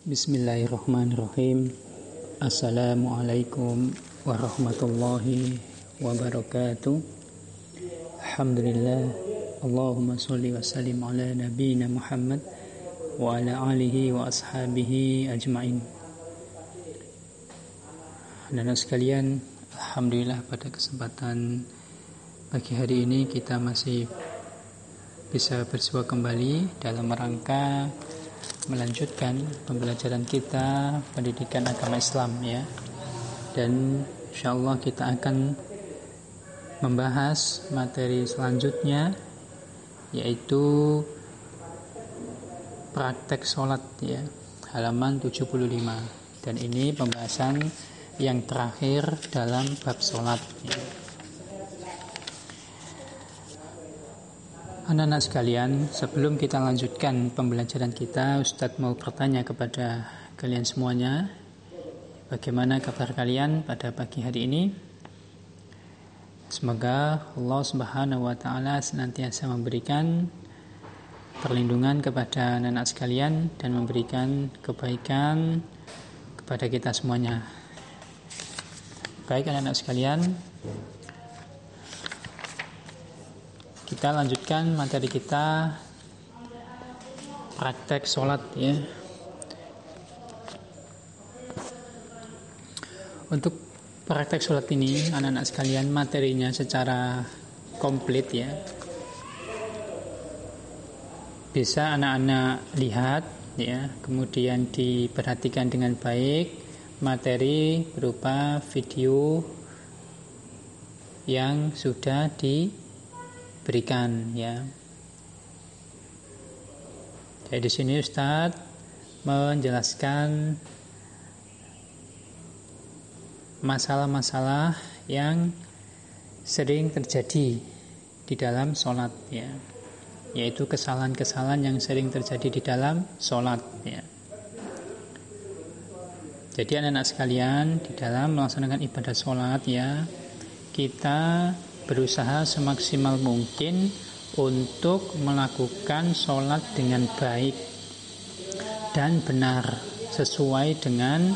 Bismillahirrahmanirrahim. Assalamualaikum warahmatullahi wabarakatuh. Alhamdulillah. Allahumma salli wa sallim ala nabiyina Muhammad wa ala alihi wa ashabihi ajma'in. Dan sekalian Alhamdulillah pada kesempatan pagi hari ini kita masih bisa bersua kembali dalam rangka melanjutkan pembelajaran kita pendidikan agama Islam ya dan insya Allah kita akan membahas materi selanjutnya yaitu praktek sholat ya halaman 75 dan ini pembahasan yang terakhir dalam bab sholat ya. Anak-anak sekalian, sebelum kita lanjutkan pembelajaran kita, Ustadz mau bertanya kepada kalian semuanya, bagaimana kabar kalian pada pagi hari ini? Semoga Allah Subhanahu wa taala senantiasa memberikan perlindungan kepada anak-anak sekalian dan memberikan kebaikan kepada kita semuanya. Baik anak-anak sekalian, Kita lanjutkan materi kita praktek sholat ya. Untuk praktek sholat ini anak-anak sekalian materinya secara komplit ya. Bisa anak-anak lihat ya, kemudian diperhatikan dengan baik materi berupa video yang sudah di berikan ya. Jadi di sini Ustadz menjelaskan masalah-masalah yang sering terjadi di dalam sholat ya yaitu kesalahan-kesalahan yang sering terjadi di dalam sholat ya jadi anak-anak sekalian di dalam melaksanakan ibadah sholat ya kita berusaha semaksimal mungkin untuk melakukan sholat dengan baik dan benar sesuai dengan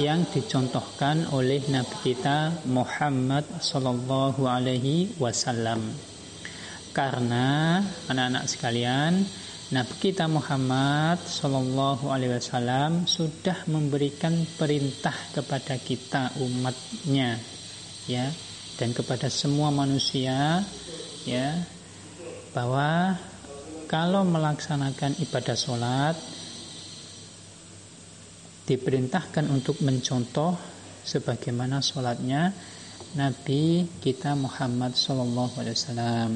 yang dicontohkan oleh Nabi kita Muhammad Sallallahu Alaihi Wasallam. Karena anak-anak sekalian, Nabi kita Muhammad Sallallahu Alaihi Wasallam sudah memberikan perintah kepada kita umatnya, ya dan kepada semua manusia ya bahwa kalau melaksanakan ibadah sholat diperintahkan untuk mencontoh sebagaimana sholatnya Nabi kita Muhammad Sallallahu Alaihi Wasallam.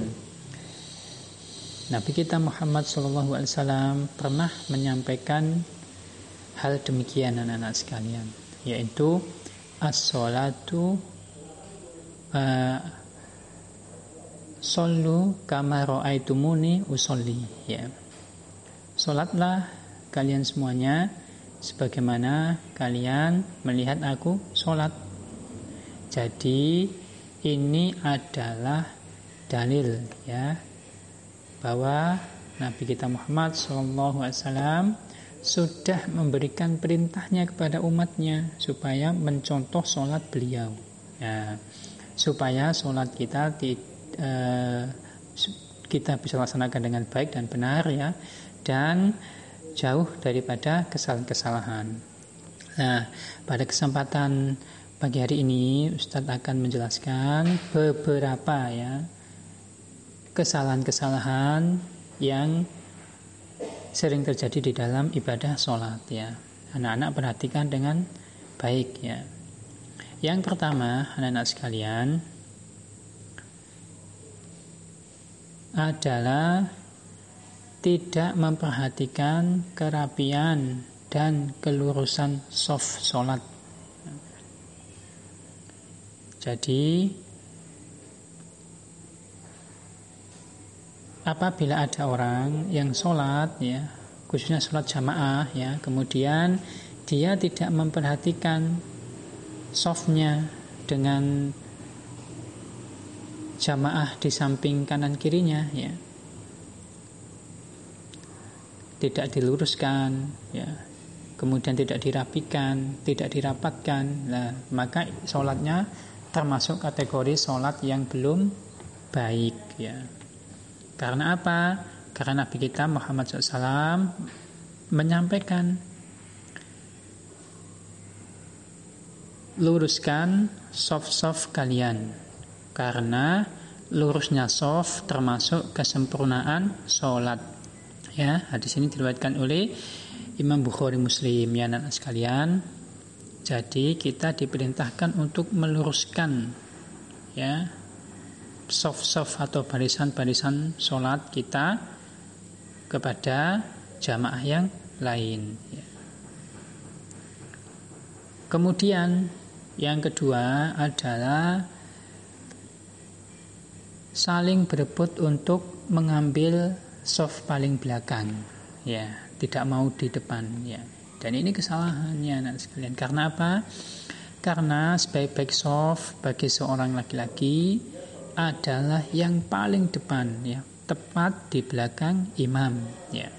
Nabi kita Muhammad Sallallahu Alaihi Wasallam pernah menyampaikan hal demikian anak-anak sekalian, yaitu as-salatu uh, Sallu kama ra'aitumuni usolli ya. Salatlah kalian semuanya sebagaimana kalian melihat aku salat. Jadi ini adalah dalil ya bahwa Nabi kita Muhammad SAW sudah memberikan perintahnya kepada umatnya supaya mencontoh sholat beliau. Ya, supaya sholat kita di, uh, kita bisa laksanakan dengan baik dan benar ya dan jauh daripada kesalahan-kesalahan. Nah, pada kesempatan pagi hari ini Ustadz akan menjelaskan beberapa ya kesalahan-kesalahan yang sering terjadi di dalam ibadah sholat ya. Anak-anak perhatikan dengan baik ya. Yang pertama, anak-anak sekalian, adalah tidak memperhatikan kerapian dan kelurusan soft sholat. Jadi, apabila ada orang yang sholat, ya, khususnya sholat jamaah, ya, kemudian dia tidak memperhatikan softnya dengan jamaah di samping kanan kirinya ya tidak diluruskan ya kemudian tidak dirapikan, tidak dirapatkan, nah, maka sholatnya termasuk kategori sholat yang belum baik ya. Karena apa? Karena Nabi kita Muhammad SAW menyampaikan luruskan soft-soft kalian karena lurusnya soft termasuk kesempurnaan sholat ya hadis ini diriwayatkan oleh Imam Bukhari Muslim ya anak sekalian jadi kita diperintahkan untuk meluruskan ya soft-soft atau barisan-barisan sholat kita kepada jamaah yang lain. Ya. Kemudian yang kedua adalah saling berebut untuk mengambil soft paling belakang, ya, tidak mau di depan, ya. Dan ini kesalahannya anak sekalian. Karena apa? Karena sebaik-baik soft bagi seorang laki-laki adalah yang paling depan ya, tepat di belakang imam ya.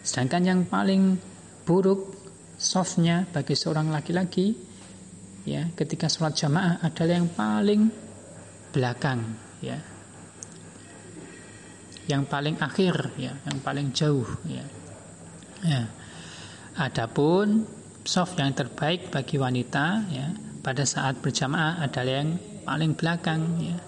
Sedangkan yang paling buruk softnya bagi seorang laki-laki ya ketika sholat jamaah adalah yang paling belakang ya. Yang paling akhir ya yang paling jauh ya. Ya. Adapun soft yang terbaik bagi wanita ya pada saat berjamaah adalah yang paling belakang ya.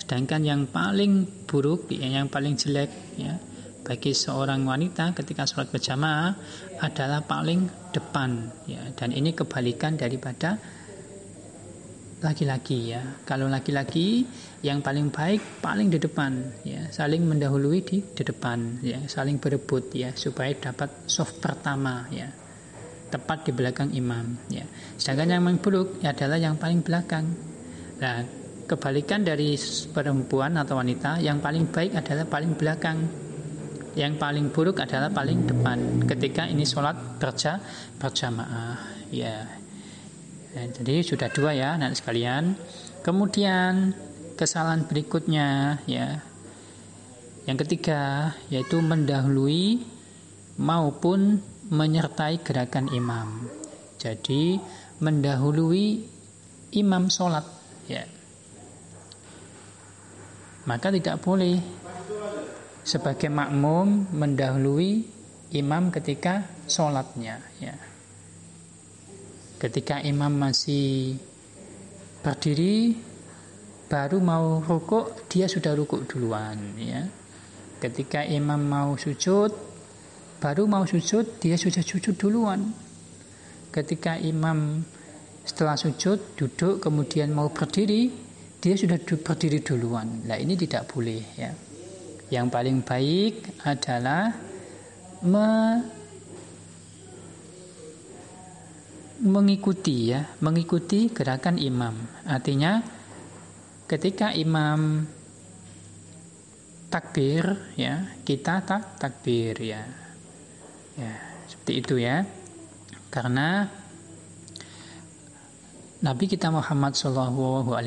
Sedangkan yang paling buruk ya, yang paling jelek ya bagi seorang wanita ketika sholat berjamaah adalah paling depan ya. Dan ini kebalikan daripada laki-laki ya. Kalau laki-laki yang paling baik paling di depan ya. Saling mendahului di, di depan ya. Saling berebut ya supaya dapat soft pertama ya. Tepat di belakang imam ya. Sedangkan yang paling buruk adalah yang paling belakang. Nah, kebalikan dari perempuan atau wanita, yang paling baik adalah paling belakang. Yang paling buruk adalah paling depan ketika ini sholat kerja berjamaah. Ya. Nah, jadi sudah dua ya, nanti sekalian. Kemudian kesalahan berikutnya ya. Yang ketiga yaitu mendahului maupun menyertai gerakan imam. Jadi mendahului imam sholat ya maka tidak boleh sebagai makmum mendahului imam ketika sholatnya ya ketika imam masih berdiri baru mau rukuk dia sudah rukuk duluan ya ketika imam mau sujud baru mau sujud dia sudah sujud duluan ketika imam setelah sujud, duduk, kemudian mau berdiri, dia sudah berdiri duluan. Nah ini tidak boleh ya. Yang paling baik adalah me mengikuti ya, mengikuti gerakan imam. Artinya ketika imam takbir ya, kita tak takbir ya. Ya, seperti itu ya. Karena Nabi kita Muhammad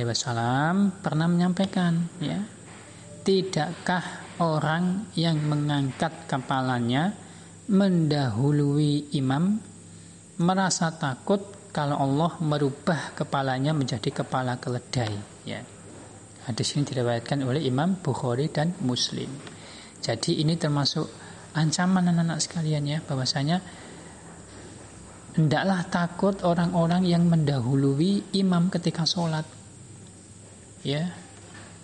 Wasallam pernah menyampaikan, ya, tidakkah orang yang mengangkat kepalanya mendahului imam merasa takut kalau Allah merubah kepalanya menjadi kepala keledai, ya. Hadis ini diriwayatkan oleh Imam Bukhari dan Muslim. Jadi ini termasuk ancaman anak-anak sekalian ya bahwasanya Hendaklah takut orang-orang yang mendahului imam ketika sholat. Ya,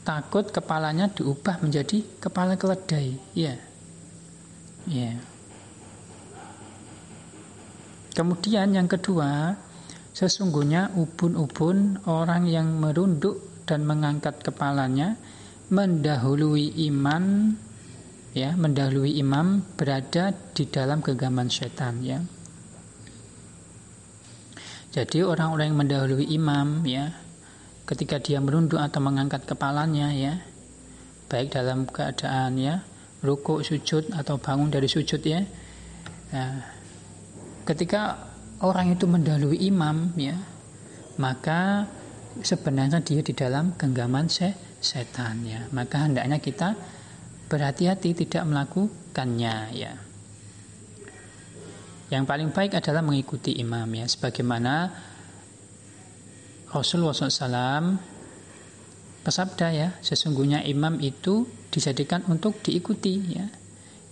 takut kepalanya diubah menjadi kepala keledai. Ya, ya. Kemudian yang kedua, sesungguhnya ubun-ubun orang yang merunduk dan mengangkat kepalanya mendahului iman ya mendahului imam berada di dalam genggaman setan ya jadi orang-orang yang mendahului imam ya, ketika dia merunduk atau mengangkat kepalanya ya, baik dalam keadaan ya rukuk, sujud atau bangun dari sujud ya. Nah, ketika orang itu mendahului imam ya, maka sebenarnya dia di dalam genggaman se setan ya. Maka hendaknya kita berhati-hati tidak melakukannya ya. Yang paling baik adalah mengikuti imam ya, sebagaimana Rasulullah SAW bersabda ya, sesungguhnya imam itu dijadikan untuk diikuti ya.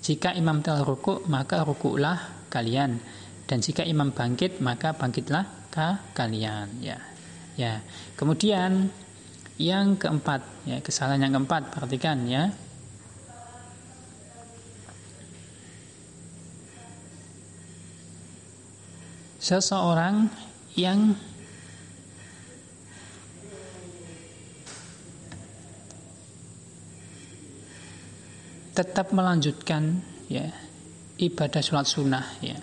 Jika imam telah rukuk, maka rukuklah kalian. Dan jika imam bangkit, maka bangkitlah ke kalian ya. Ya. Kemudian yang keempat ya, kesalahan yang keempat perhatikan ya. Seseorang yang tetap melanjutkan ya ibadah sholat sunnah ya.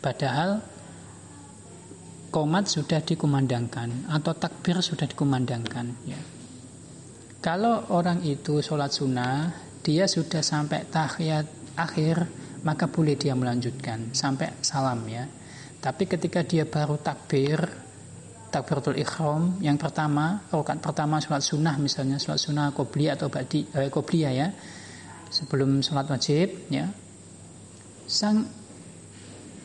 Padahal komat sudah dikumandangkan atau takbir sudah dikumandangkan ya. Kalau orang itu sholat sunnah dia sudah sampai tahiyat akhir maka boleh dia melanjutkan sampai salam ya. Tapi ketika dia baru takbir takbiratul ikhram yang pertama rakaat pertama sholat sunnah misalnya sholat sunnah qobliyah atau ba'di eh, qobliyah ya sebelum sholat wajib ya. Sang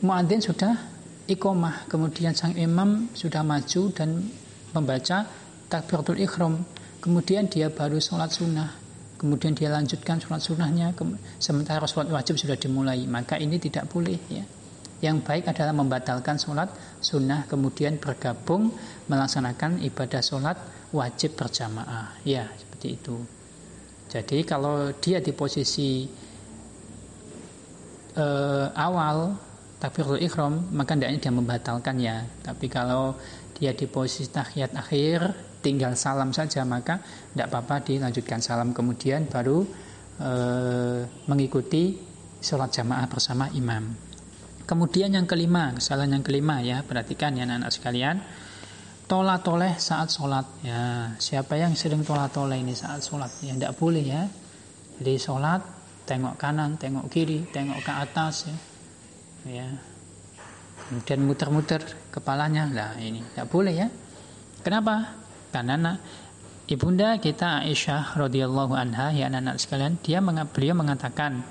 muadzin sudah iqomah kemudian sang imam sudah maju dan membaca takbiratul ikhram kemudian dia baru sholat sunnah kemudian dia lanjutkan sholat sunnahnya sementara sholat wajib sudah dimulai. Maka ini tidak boleh ya. Yang baik adalah membatalkan sholat sunnah kemudian bergabung melaksanakan ibadah sholat wajib berjamaah. Ya seperti itu jadi kalau dia di posisi uh, awal takbiratul ihram maka tidaknya dia membatalkan ya. Tapi kalau dia di posisi tahiyat akhir tinggal salam saja maka tidak apa-apa dilanjutkan salam kemudian baru uh, mengikuti sholat jamaah bersama imam. Kemudian yang kelima, kesalahan yang kelima ya, perhatikan ya anak-anak sekalian tola toleh saat sholat. Ya siapa yang sering tola toleh ini saat sholat? Ya tidak boleh ya. Jadi sholat tengok kanan tengok kiri tengok ke atas ya. Ya. Kemudian muter-muter kepalanya. Lah ini tidak boleh ya. Kenapa? Karena ibunda kita Aisyah radhiyallahu anha ya anak-anak sekalian dia beliau mengatakan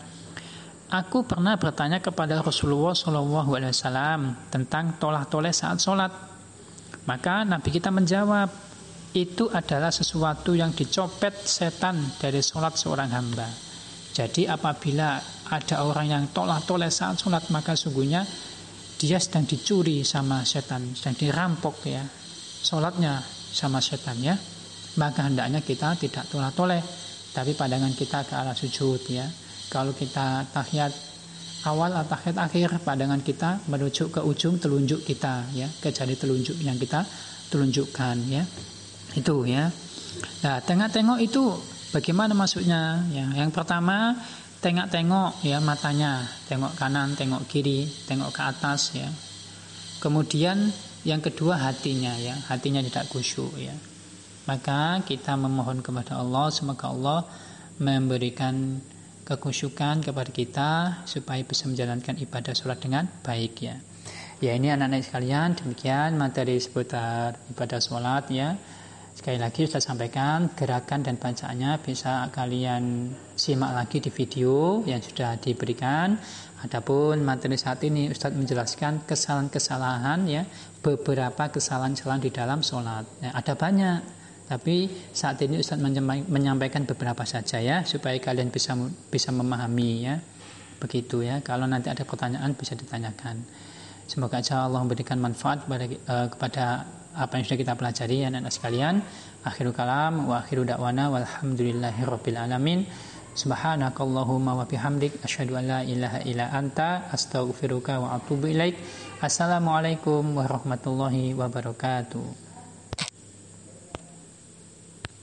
aku pernah bertanya kepada Rasulullah Wasallam tentang tolah toleh saat sholat maka Nabi kita menjawab, itu adalah sesuatu yang dicopet setan dari sholat seorang hamba. Jadi apabila ada orang yang tolak toleh saat sholat, maka sungguhnya dia sedang dicuri sama setan, sedang dirampok ya. Sholatnya sama setan ya. Maka hendaknya kita tidak tolak toleh, tapi pandangan kita ke arah sujud ya. Kalau kita tahiyat awal atau akhir akhir pandangan kita menuju ke ujung telunjuk kita ya. Ke jari telunjuk yang kita telunjukkan ya. Itu ya. Nah tengok-tengok itu bagaimana maksudnya ya. Yang pertama tengok-tengok ya matanya. Tengok kanan tengok kiri tengok ke atas ya. Kemudian yang kedua hatinya ya. Hatinya tidak khusyuk ya. Maka kita memohon kepada Allah semoga Allah memberikan kekusyukan kepada kita supaya bisa menjalankan ibadah sholat dengan baik ya. Ya ini anak-anak sekalian demikian materi seputar ibadah sholat ya. Sekali lagi saya sampaikan gerakan dan bacaannya bisa kalian simak lagi di video yang sudah diberikan. Adapun materi saat ini Ustadz menjelaskan kesalahan-kesalahan ya beberapa kesalahan-kesalahan di dalam sholat. Ya, ada banyak tapi saat ini Ustaz menyampaikan beberapa saja ya supaya kalian bisa bisa memahami ya. Begitu ya. Kalau nanti ada pertanyaan bisa ditanyakan. Semoga aja Allah memberikan manfaat kepada, uh, kepada apa yang sudah kita pelajari ya anak-anak sekalian. Akhirul kalam wa akhiru da'wana walhamdulillahirabbil alamin. Subhanakallahumma wa bihamdik asyhadu an la ilaha illa anta astaghfiruka wa atubu ilaik. Assalamualaikum warahmatullahi wabarakatuh.